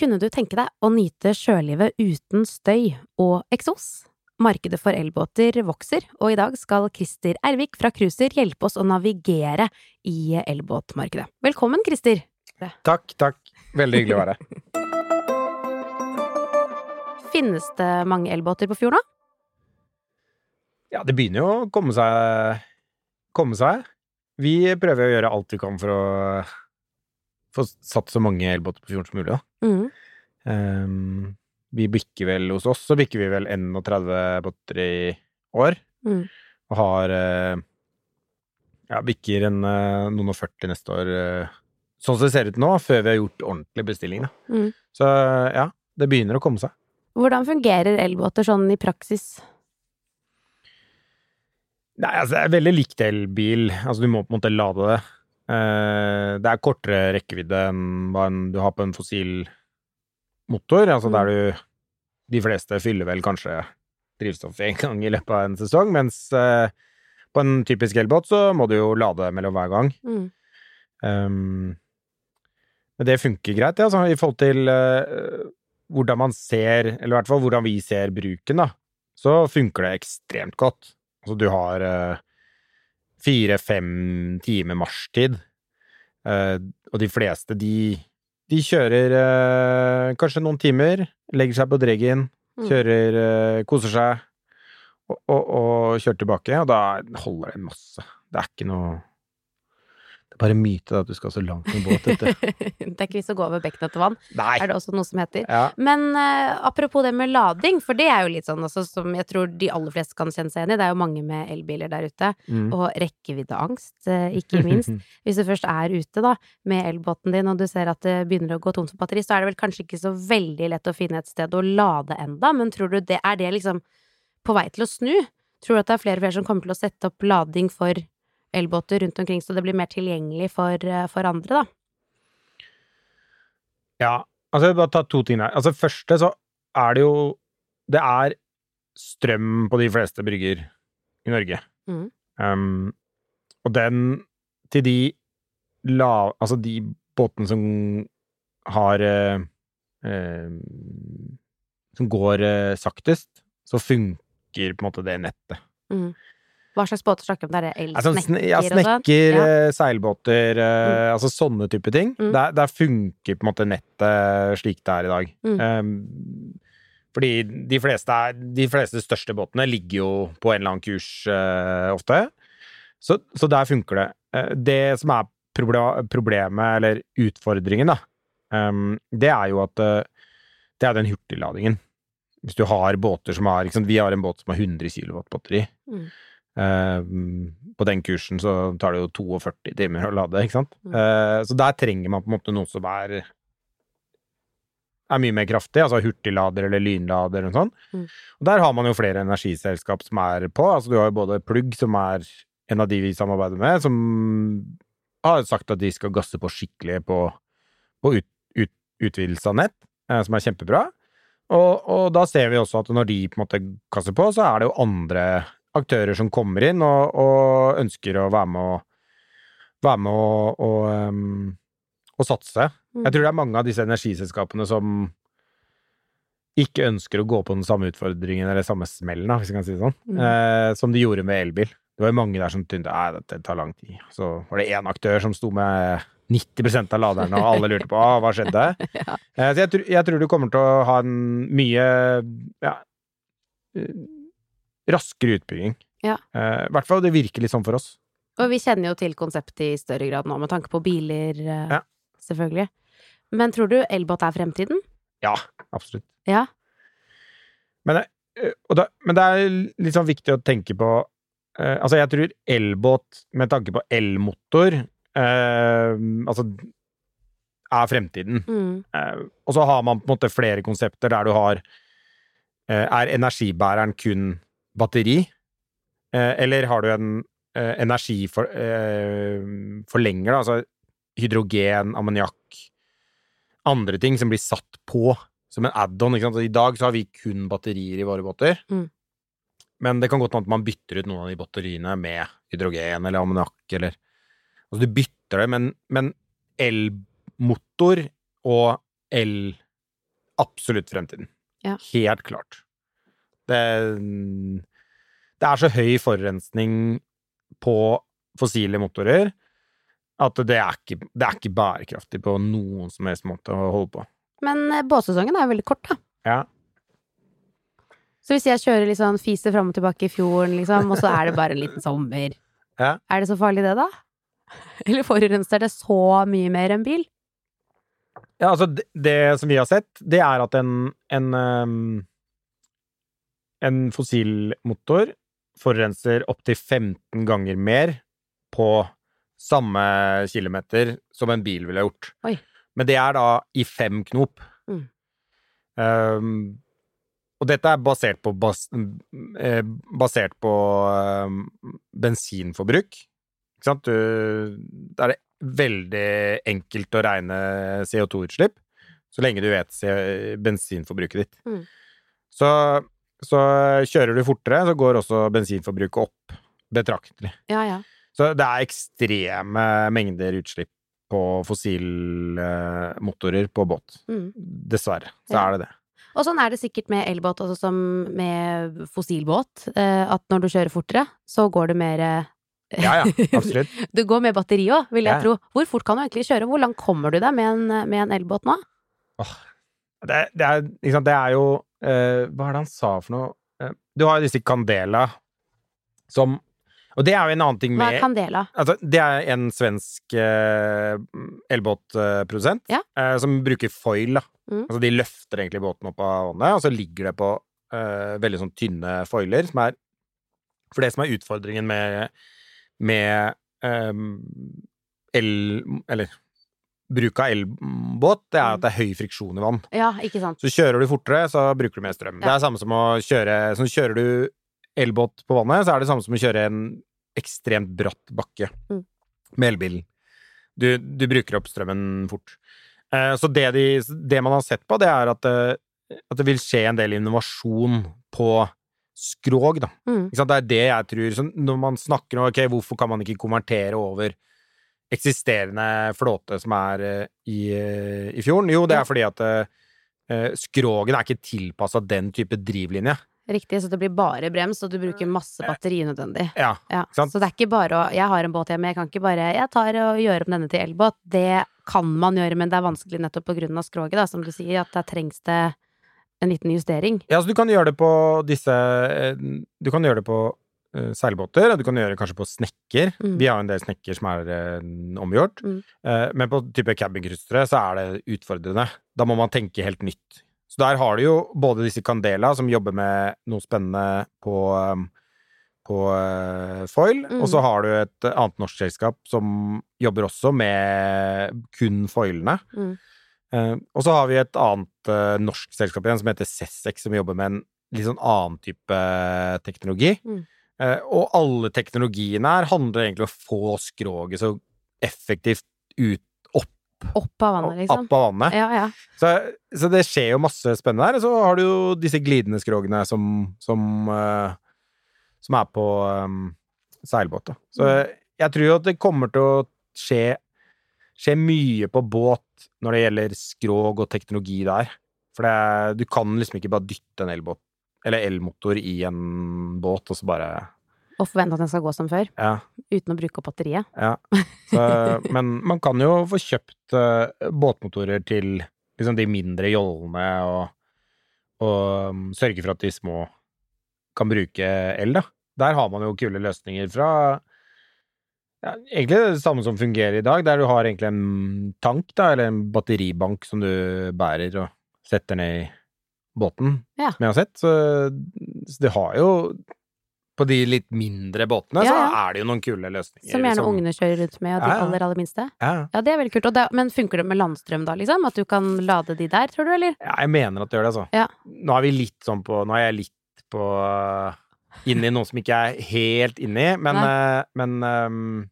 Kunne du tenke deg å nyte sjølivet uten støy og eksos? Markedet for elbåter vokser, og i dag skal Christer Ervik fra Cruiser hjelpe oss å navigere i elbåtmarkedet. Velkommen, Christer! Takk, takk. Veldig hyggelig å være her. Finnes det mange elbåter på fjord nå? Ja, det begynner jo å komme seg komme seg. Vi prøver å gjøre alt vi kan for å få satt så mange elbåter på fjorden som mulig, da. Mm. Um, vi bikker vel hos oss, så bikker vi vel 31 båter i år. Mm. Og har eh, ja, bikker en, eh, noen og 40 neste år. eh, Sånn som det ser ut nå, før vi har gjort ordentlig bestilling, da. Mm. Så ja, det begynner å komme seg. Hvordan fungerer elbåter sånn i praksis? Nei, altså det er veldig likt elbil. Altså du må på en måte lade det. Eh, det er kortere rekkevidde enn hva du har på en fossil motor. Altså der du De fleste fyller vel kanskje drivstoff en gang i løpet av en sesong, mens eh, på en typisk elbåt så må du jo lade mellom hver gang. Mm. Um, men det funker greit, ja, altså, i forhold til eh, hvordan man ser, eller i hvert fall hvordan vi ser bruken, da, så funker det ekstremt godt. Altså, du har uh, fire-fem timer marsjtid, eh, og de fleste, de, de kjører eh, kanskje noen timer, legger seg på dreggen, Mm. kjører, eh, koser seg, og, og, og kjører tilbake, og da holder det masse. Det er ikke noe bare myte da, at du skal så langt med båt, Dette. det er ikke vits å gå over bekken etter vann, Nei! er det også noe som heter. Ja. Men uh, apropos det med lading, for det er jo litt sånn altså, som jeg tror de aller fleste kan kjenne seg igjen i. Det er jo mange med elbiler der ute. Mm. Og rekkeviddeangst, uh, ikke minst. Hvis du først er ute da, med elbåten din, og du ser at det begynner å gå tomt for batteri, så er det vel kanskje ikke så veldig lett å finne et sted å lade enda, men tror du det er det liksom på vei til å snu? Tror du at det er flere og flere som kommer til å sette opp lading for elbåter rundt omkring, så det blir mer tilgjengelig for, eh, for andre, da? Ja, altså jeg vil bare ta to ting her. Altså første så er det jo Det er strøm på de fleste brygger i Norge. Mm. Um, og den til de lav... Altså de båtene som har eh, eh, Som går eh, saktest, så funker på en måte det nettet. Mm. Hva slags båter snakker vi om? Det er Altså, elsnekker sne- ja, og sånn? snekker, Ja. eh, seilbåter, mm. altså sånne type ting. Mm. Der, der funker på en måte nettet slik det er i dag. Mm. Um, fordi de fleste, de fleste største båtene ligger jo på en eller annen kurs uh, ofte. Så, så der funker det. Uh, det som er proble- problemet, eller utfordringen, da, um, det er jo at uh, det er den hurtigladingen. Hvis du har båter som har liksom, Vi har en båt som har 100 kW batteri. Mm. Eh, på den kursen så tar det jo 42 timer å lade, ikke sant. Mm. Eh, så der trenger man på en måte noe som er er mye mer kraftig, altså hurtiglader eller lynlader og sånn. Mm. Og der har man jo flere energiselskap som er på. Altså du har jo både Plugg, som er en av de vi samarbeider med, som har sagt at de skal gasse på skikkelig på, på ut, ut, utvidelse av nett, eh, som er kjempebra. Og, og da ser vi også at når de på en måte gasser på, så er det jo andre aktører som kommer inn og, og ønsker å være med og være med og, og, um, og satse. Mm. Jeg tror det er mange av disse energiselskapene som ikke ønsker å gå på den samme utfordringen eller samme smellen, hvis vi kan si det sånn, Mm. eh, som de gjorde med elbil. Det var jo mange der som tynte at dette tar lang tid. Så var det én aktør som sto med 90% av laderne, og alle lurte på ah, hva skjedde. Ja. Eh, så jeg, tror- jeg tror du kommer til å ha en mye ja, raskere utbygging. Ja. Eh, I hvert fall det virker litt sånn for oss. Og vi kjenner jo til konseptet i større grad nå, med tanke på biler, eh, Ja. selvfølgelig. Men tror du elbåt er fremtiden? Ja, absolutt. Ja. Men, eh, og da, men det er litt sånn viktig å tenke på eh, Altså, jeg tror elbåt med tanke på elmotor eh, Altså er fremtiden. Mm. Eh, og så har man på en måte flere konsepter der du har eh, Er energibæreren kun batteri? Eh, eller har du en eh, energiforlenger, altså hydrogen, ammoniakk Andre ting som blir satt på som en add-on. ikke sant? Så I dag så har vi kun batterier i våre båter. Mm. Men det kan godt hende at man bytter ut noen av de batteriene med hydrogen eller ammoniakk eller Altså du bytter det, men, men elmotor og el absolutt fremtiden. Ja. Helt klart. Det, det er så høy forurensning på fossile motorer at det er, ikke, det er ikke bærekraftig på noen som helst måte å holde på. Men eh, båtsesongen er jo veldig kort, da. Ja. Så hvis jeg kjører sånn fiser fram og tilbake i fjorden, liksom, og så er det bare en liten sommer, Ja. er det så farlig det, da? Eller forurenser det så mye mer enn bil? Ja, altså, det, det som vi har sett, det er at en, en, ehm, en fossilmotor forurenser opptil 15 ganger mer på samme kilometer som en bil ville gjort. Oi. Men det er da i fem knop. Mm. Um, og dette er basert på, bas, eh, basert på um, bensinforbruk. Ikke sant? Du, da er det veldig enkelt å regne CO2-utslipp, så lenge du vet bensinforbruket ditt. Mm. Så, så kjører du fortere, så går også bensinforbruket opp betraktelig. Ja, ja. Så det er ekstreme mengder utslipp på fossilmotorer på båt. Mm. Dessverre, så Ja. er det det. Og sånn er det sikkert med elbåt, altså som med fossilbåt, eh, at når du kjører fortere, så går det mer eh, Ja, ja, absolutt. Du går med batteri òg, vil jeg Ja. tro. Hvor fort kan du egentlig kjøre? Hvor langt kommer du deg med en, med en elbåt nå? Det, det, er, sant, det er jo eh, Hva er det han sa for noe? Eh, du har jo disse Candela som Og det er jo en annen ting Hva er Candela? Altså, det er en svensk eh, elbåtprodusent Ja. eh, som bruker foil. Da. Mm. Altså, de løfter egentlig båten opp av vannet, og så ligger det på eh, veldig sånn tynne foiler, som er For det som er utfordringen med, med eh, el... Eller bruk av elbåt, det er at det er høy friksjon i vann. Ja, ikke sant. Så kjører du fortere, så bruker du mer strøm. Det Ja. er samme som å kjøre Så kjører du elbåt på vannet, så er det samme som å kjøre en ekstremt bratt bakke Mm. med elbilen. Du, du bruker opp strømmen fort. Eh, så det, de, det man har sett på, det er at det, at det vil skje en del innovasjon på skrog, da. Mm. Ikke sant? Det er det jeg tror. Så når man snakker om ok, hvorfor kan man ikke konvertere over eksisterende flåte som er eh, i, eh, i fjorden? Jo, det er fordi at eh, skrogen er ikke tilpassa den type drivlinje. Riktig, så det blir bare brems, og du bruker masse batteri unødvendig. Ja. Ja, så det er ikke bare å Jeg har en båt hjemme, jeg kan ikke bare Jeg tar og gjør om denne til elbåt. Det kan man gjøre, men det er vanskelig nettopp på grunn av skroget, da, som du sier, at der trengs det en liten justering. ja, så du kan gjøre det på disse Du kan gjøre det på seilbåter, og du kan gjøre kanskje på snekker. Mm. Vi har en del snekker som er eh, omgjort. Mm. Eh, men på type cabincruisere så er det utfordrende. Da må man tenke helt nytt. Så der har du jo både disse Candela, som jobber med noe spennende på, um, på eh, foil, Mm. og så har du et annet norsk selskap som jobber også med kun foilene. Mm. Eh, og så har vi et annet eh, norsk selskap igjen som heter Sessex, som jobber med en litt sånn annen type teknologi. Mm. Eh, og alle teknologiene her handler egentlig om å få skroget så effektivt ut, Opp av vannet, liksom. opp av vannet. Ja, ja. Så, så det skjer jo masse spennende her. Og så har du jo disse glidende skrogene som, som, uh, som er på um, seilbåt. Så Mm. jeg tror jo at det kommer til å skje, skje mye på båt når det gjelder skrog og teknologi der. For det, du kan liksom ikke bare dytte en elbåt eller elmotor i en båt, og så bare Og forvente at den skal gå som før, Ja. uten å bruke opp batteriet. Ja. Så, men man kan jo få kjøpt uh, båtmotorer til liksom de mindre jollene, og, og um, sørge for at de små kan bruke el, da. Der har man jo kule løsninger fra ja, egentlig det samme som fungerer i dag, der du har egentlig en tank, da, eller en batteribank som du bærer og setter ned i båten, Ja. som jeg har sett. Så, det har jo På de litt mindre båtene Ja, så er det jo noen kule løsninger. Som gjerne som- ungene kjører rundt med, og de Ja, ja. aller, aller minste. Ja, det er veldig kult. Det, men funker det med landstrøm da, liksom? At du kan lade de der, tror du, eller? ja, jeg mener at det gjør det, altså. Ja. Nå er vi litt sånn på Nå er jeg litt på Inni noe som ikke er helt inni, men uh, men, um,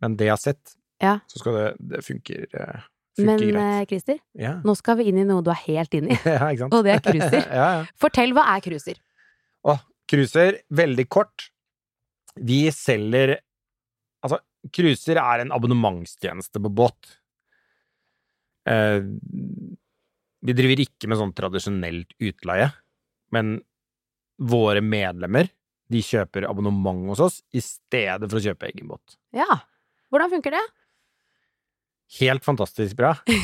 men det jeg har sett, Ja. så skal det Det funker, uh, Men greit. eh, Christer, Ja. nå skal vi inn i noe du er helt inn i. ja, ikke sant? Og det er cruiser. ja, ja. Fortell, hva er cruiser? Å, cruiser, veldig kort. Vi selger Altså, cruiser er en abonnementstjeneste på båt. Eh, Vi driver ikke med sånn tradisjonelt utleie, men våre medlemmer de kjøper abonnement hos oss i stedet for å kjøpe egen båt. Ja. Hvordan funker det? Helt fantastisk bra. det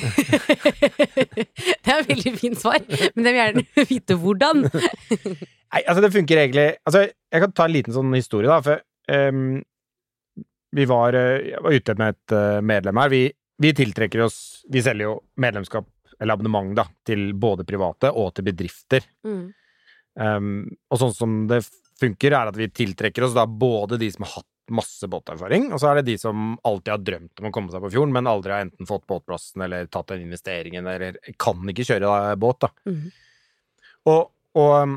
er et veldig fint svar, men jeg vil gjerne vite hvordan. Nei, altså det funker egentlig Altså, jeg kan ta en liten sånn historie, da, for um, vi var, eh, var ute med et eh, medlem her. Vi, vi tiltrekker oss Vi selger jo medlemskap, eller abonnement, da, til både private og til bedrifter. Mm. Um, og sånn som det funker, er at vi tiltrekker oss da både de som har hatt masse båterfaring, og så er det de som alltid har drømt om å komme seg på fjorden, men aldri har enten fått båtplassen eller tatt den investeringen, eller kan ikke kjøre da, båt, da. Mm. Og, og,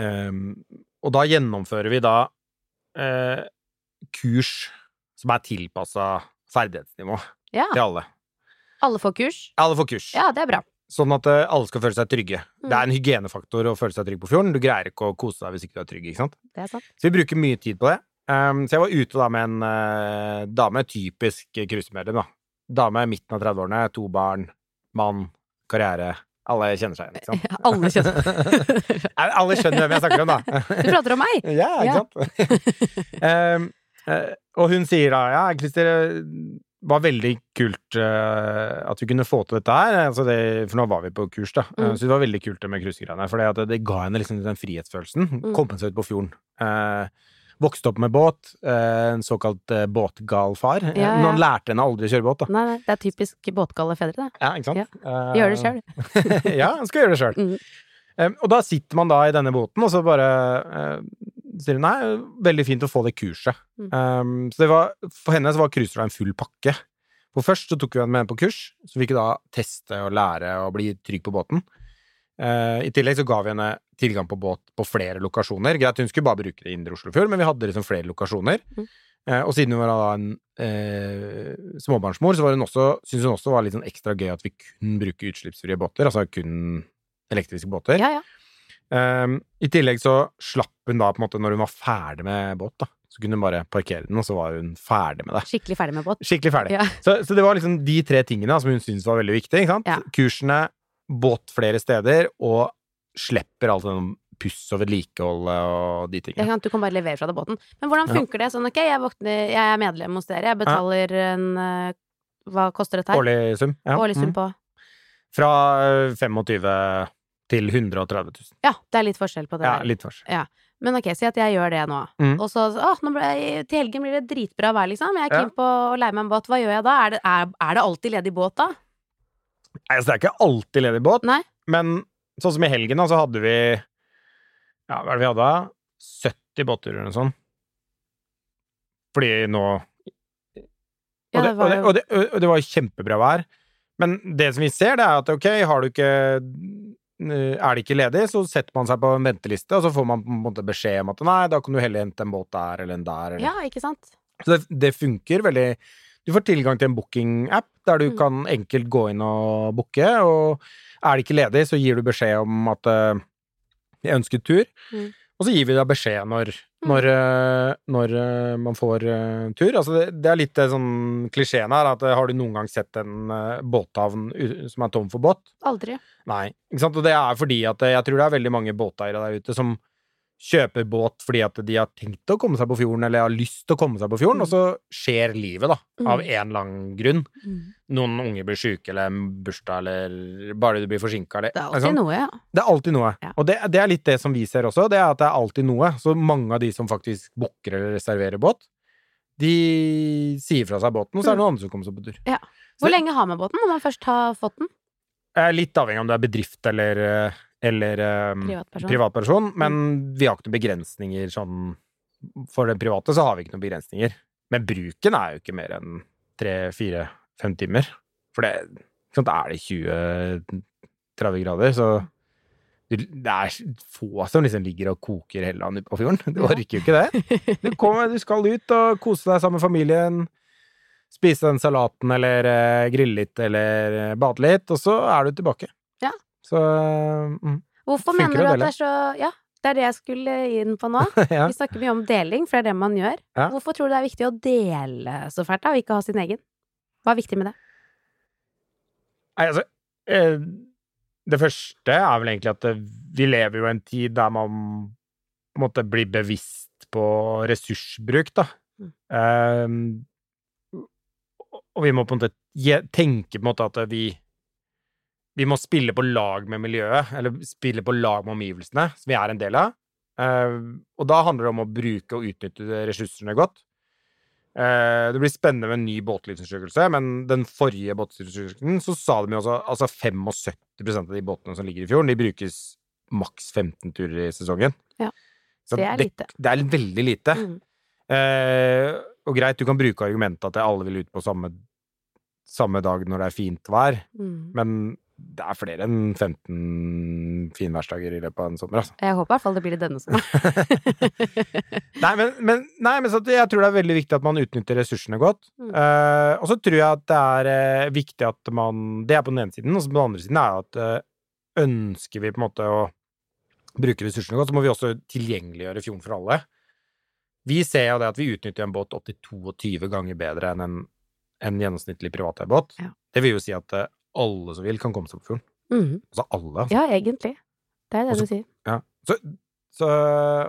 um, og da gjennomfører vi da uh, kurs som er tilpassa ferdighetsnivå Ja. til alle. Alle får kurs? Alle får kurs. Ja, det er bra. Sånn at uh, alle skal føle seg trygge. Mm. Det er en hygienefaktor å føle seg trygg på fjorden. Du greier ikke å kose deg hvis ikke du er trygg, ikke sant. Det er sant. Så vi bruker mye tid på det. Um, så jeg var ute da med en uh, dame, typisk cruisemedlem, da. Dame midten av 30-årene, to barn, mann, karriere. Alle kjenner seg igjen, ikke sant. Alle kjenner Alle skjønner hvem jeg snakker om, da. Du prater om meg! Ja, ikke Ja. sant? um, uh, og hun sier da ja, Christer, det var veldig kult uh, at vi kunne få til dette her. Altså det, for nå var vi på kurs, da. Mm. Så det var veldig kult det med cruisegreiene. For det, det ga henne liksom den frihetsfølelsen. Mm. Komme seg ut på fjorden. Eh, vokste opp med båt. eh, en såkalt uh, båtgal far. Eh, Ja, Men ja. han lærte henne aldri å kjøre båt, da. Nei, nei, det er typisk båtgale fedre, det. Ja, ikke sant? Ja. Eh, Gjør det sjøl. ja, han skal gjøre det sjøl. Mm. Um, og da sitter man da i denne båten, og så bare uh, sier hun nei, veldig fint å få det kurset. Mm. Um, så det var, for henne så var cruiser en full pakke. For først så tok vi henne med på kurs, så fikk hun da teste og lære og bli trygg på båten. Uh, I tillegg så ga vi henne tilgang på båt på flere lokasjoner. Greit, hun skulle bare bruke det i Indre Oslofjord, men vi hadde liksom flere lokasjoner. Mm. Uh, og siden hun var da en uh, småbarnsmor, så syntes hun også det var litt sånn ekstra gøy at vi kun bruker utslippsfrie båter, altså kun elektriske båter. Ja, ja. I tillegg så slapp hun da på en måte når hun var ferdig med båt, da. Så kunne hun bare parkere den, og så var hun ferdig med det. Skikkelig ferdig med båt. Skikkelig ferdig. Ja. Så, så det var liksom de tre tingene som hun syntes var veldig viktig. Kursene, båt flere steder, og slipper alt det puss og vedlikehold og de tingene. Kan, Du kan bare levere fra deg båten. Men hvordan Ja. funker det? Sånn, ok, jeg, våkner, jeg er medlem hos dere, jeg betaler en eh, Hva koster dette her? Årlig sum. Ja. Årlig sum Mm. på Fra øh, 25 til 130 000. Ja, det er litt forskjell på det Ja, litt forskjell. Men ok, si at jeg gjør det nå. Mm. Og så ble jeg, til helgen blir det dritbra vær, liksom. Jeg er Ja. keen på å leie meg en båt. Hva gjør jeg da? Er det, er, er det alltid ledig båt da? Nei, altså, det er ikke alltid ledig båt, Nei. men sånn som i helgen, da, så hadde vi Ja, hva er det vi hadde da? 70 båtturer eller noe sånt. Fordi nå og, det, det var og, det, og, det, og det var kjempebra vær. Men det som vi ser, det er at ok, har du ikke eh, Er det ikke ledig, så setter man seg på en venteliste, og så får man på en måte beskjed om at nei, da kan du heller hente en båt der eller en der. Eller. Ja, ikke sant? Så det, det funker veldig Du får tilgang til en booking-app der du Mm. kan enkelt gå inn og booke, og er det ikke ledig, så gir du beskjed om at uh, jeg ønsker tur, Mm. og så gir vi deg beskjed når, Mm. når, uh, når uh, man får tur. Altså det, det er litt sånn klisjeen her, at har du noen gang sett en båthavn som er tom for båt? Aldri. Nei. Ikke sant? Og det er fordi at jeg tror det er veldig mange båteiere der ute som kjøper båt fordi at de har tenkt å komme seg på fjorden, eller har lyst til å komme seg på fjorden, Mm. og så skjer livet, da, av Mm. en lang grunn. Noen unge blir syke, eller bursdag, eller bare du blir forsinka, eller Det er alltid noe, ja. Det er alltid noe. Ja. Og det, det er litt det som vi ser også, det er at det er alltid noe. Så mange av de som faktisk booker eller reserverer båt, de sier fra seg båten, og så er det noen andre som kommer seg på tur. Hvor Så- lenge har man båten når man først har fått den? Eh, Litt avhengig om det er bedrift eller, eh, eller eh, Privatperson. privatperson, men vi har ikke noen begrensninger sånn For det private så har vi ikke noen begrensninger. Men bruken er jo ikke mer enn tre, fire, fem timer. For det sant, Er det 20-30 grader, så det er få som liksom ligger og koker hele dagen på fjorden. Du orker jo ikke det. Du, kommer, du skal ut og kose deg sammen med familien. Spise den salaten, eller eh, grille litt, eller eh, bade litt, og så er du tilbake. Så mm, Hvorfor mener du at det er så Ja, det er det jeg skulle inn på nå. ja. Vi snakker mye om deling, for det er det man gjør. Ja. Hvorfor tror du det er viktig å dele så fælt, da, og ikke ha sin egen? Hva er viktig med det? Nei, altså eh, Det første er vel egentlig at det, vi lever jo i en tid der man måte blir bevisst på ressursbruk, da. Mm. Eh, og vi må på en måte tenke på en måte at vi vi må spille på lag med miljøet, eller spille på lag med omgivelsene, som vi er en del av. Uh, og da handler det om å bruke og utnytte ressursene godt. Uh, det blir spennende med en ny båtlivsundersøkelse, men den forrige båtlivsundersøkelsen så sa de jo også altså 75% av de båtene som ligger i fjorden, de brukes maks 15 turer i sesongen. Ja. Så Det er lite. Det er veldig lite. Mm. Uh, og greit, du kan bruke argumentet at alle vil ut på samme, samme dag når det er fint vær, Mm. men det er flere enn 15 finværsdager i løpet av en sommer, altså. Jeg håper i hvert fall det blir det denne sommeren. Nei, men, men, nei, men så jeg tror det er veldig viktig at man utnytter ressursene godt. Mm. Uh, og så tror jeg at det er uh, viktig at man Det er på den ene siden, og så på den andre siden er at uh, ønsker vi på en måte å bruke ressursene godt, så må vi også tilgjengeliggjøre fjorden for alle. Vi ser jo det at vi utnytter en båt 82 ganger bedre enn en, en gjennomsnittlig privateierbåt. Ja. Det vil jo si at alle som vil, kan komme seg på fjorden. Mm. Altså alle. Altså. Ja, egentlig. Det er det Også- du sier. Ja. Så, så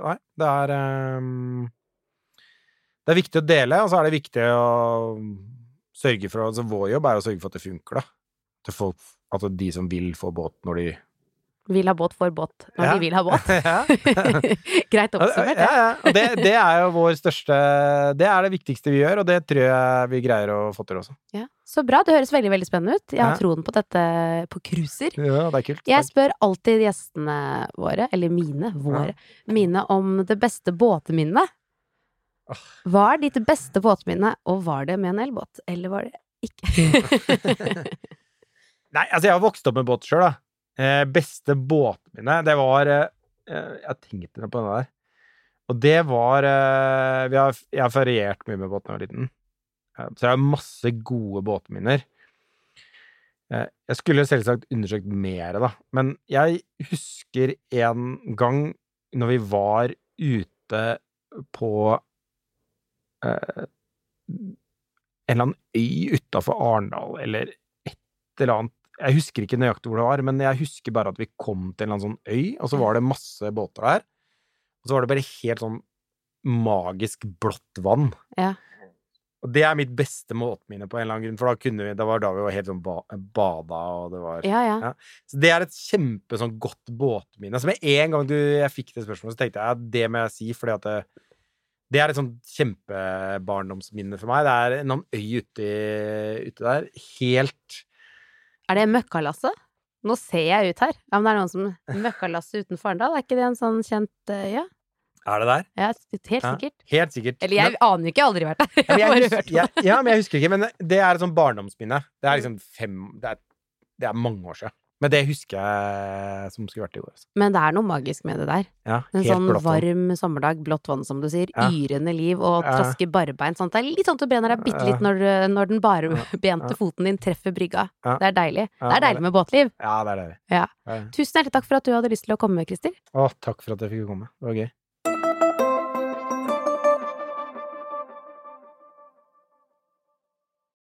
nei, det er um, Det er viktig å dele, og så er det viktig å sørge for altså Vår jobb er å sørge for at det funker, da. At folk, at de som vil få båt når de Vil ha båt får båt når Ja. de vil ha båt. ja. Greit oppsummert, det. ja. ja. det, det er jo vår største Det er det viktigste vi gjør, og det tror jeg vi greier å få til også. Ja. Så bra. Det høres veldig veldig spennende ut. Jeg har Ja. troen på dette på cruiser. Ja, det er kult. Jeg spør alltid gjestene våre, eller mine, våre, mine om det beste båtminnet. Hva er ditt beste båtminne, og var det med en elbåt, eller var det ikke? Nei, altså jeg har vokst opp med båt sjøl, da. Eh, beste båtminne, det var eh, Jeg tenkte på det der. Og det var eh, har, Jeg har feriert mye med båt da jeg var liten. Eh, så jeg har masse gode båtminner. Eh, jeg skulle selvsagt undersøkt mer, da. Men jeg husker en gang når vi var ute på eh, en eller annen øy utafor Arendal, eller et eller annet Jeg husker ikke nøyaktig hvor det var, men jeg husker bare at vi kom til en eller annen sånn øy, og så var det masse båter der. Og så var det bare helt sånn magisk blått vann. Ja. Og det er mitt beste måteminne, på en eller annen grunn, for da kunne vi, det var da vi var helt sånn ba, bada, og det var Ja, ja. Ja. Så det er et kjempe sånn godt båtminne. Så med en gang du, jeg fikk det spørsmålet, så tenkte jeg at det må jeg si, fordi at det, det er et sånn kjempebarndomsminne for meg. Det er en annen øy ute, ute der. Helt Er det Møkkalasset? Nå ser jeg ut her. Ja, men det er noen som Møkkalasset utenfor Arendal, er ikke det en sånn kjent uh, Ja, Er det der? ja helt Ja. sikkert. Helt sikkert. Eller jeg aner jo ikke, jeg har aldri vært der. Jeg har bare hørt om det. ja, men jeg husker ikke. Men det er et sånn barndomsminne. Det er liksom fem Det er, det er mange år siden. Men det husker jeg som skulle vært i år. Altså. Men det er noe magisk med det der. Ja, En sånn varm sommerdag, blått vann som du sier, Ja. yrende liv og Ja. traske barbeint. Sånn. Det er litt sånn at du brenner deg bitte litt når, når den barbente Ja. foten din treffer brygga. Ja. Det er deilig. Ja, det er deilig med båtliv. Ja, det er det. Ja. Ja. Tusen hjertelig takk for at du hadde lyst til å komme, Christer. Å, takk for at jeg fikk komme. Det var gøy.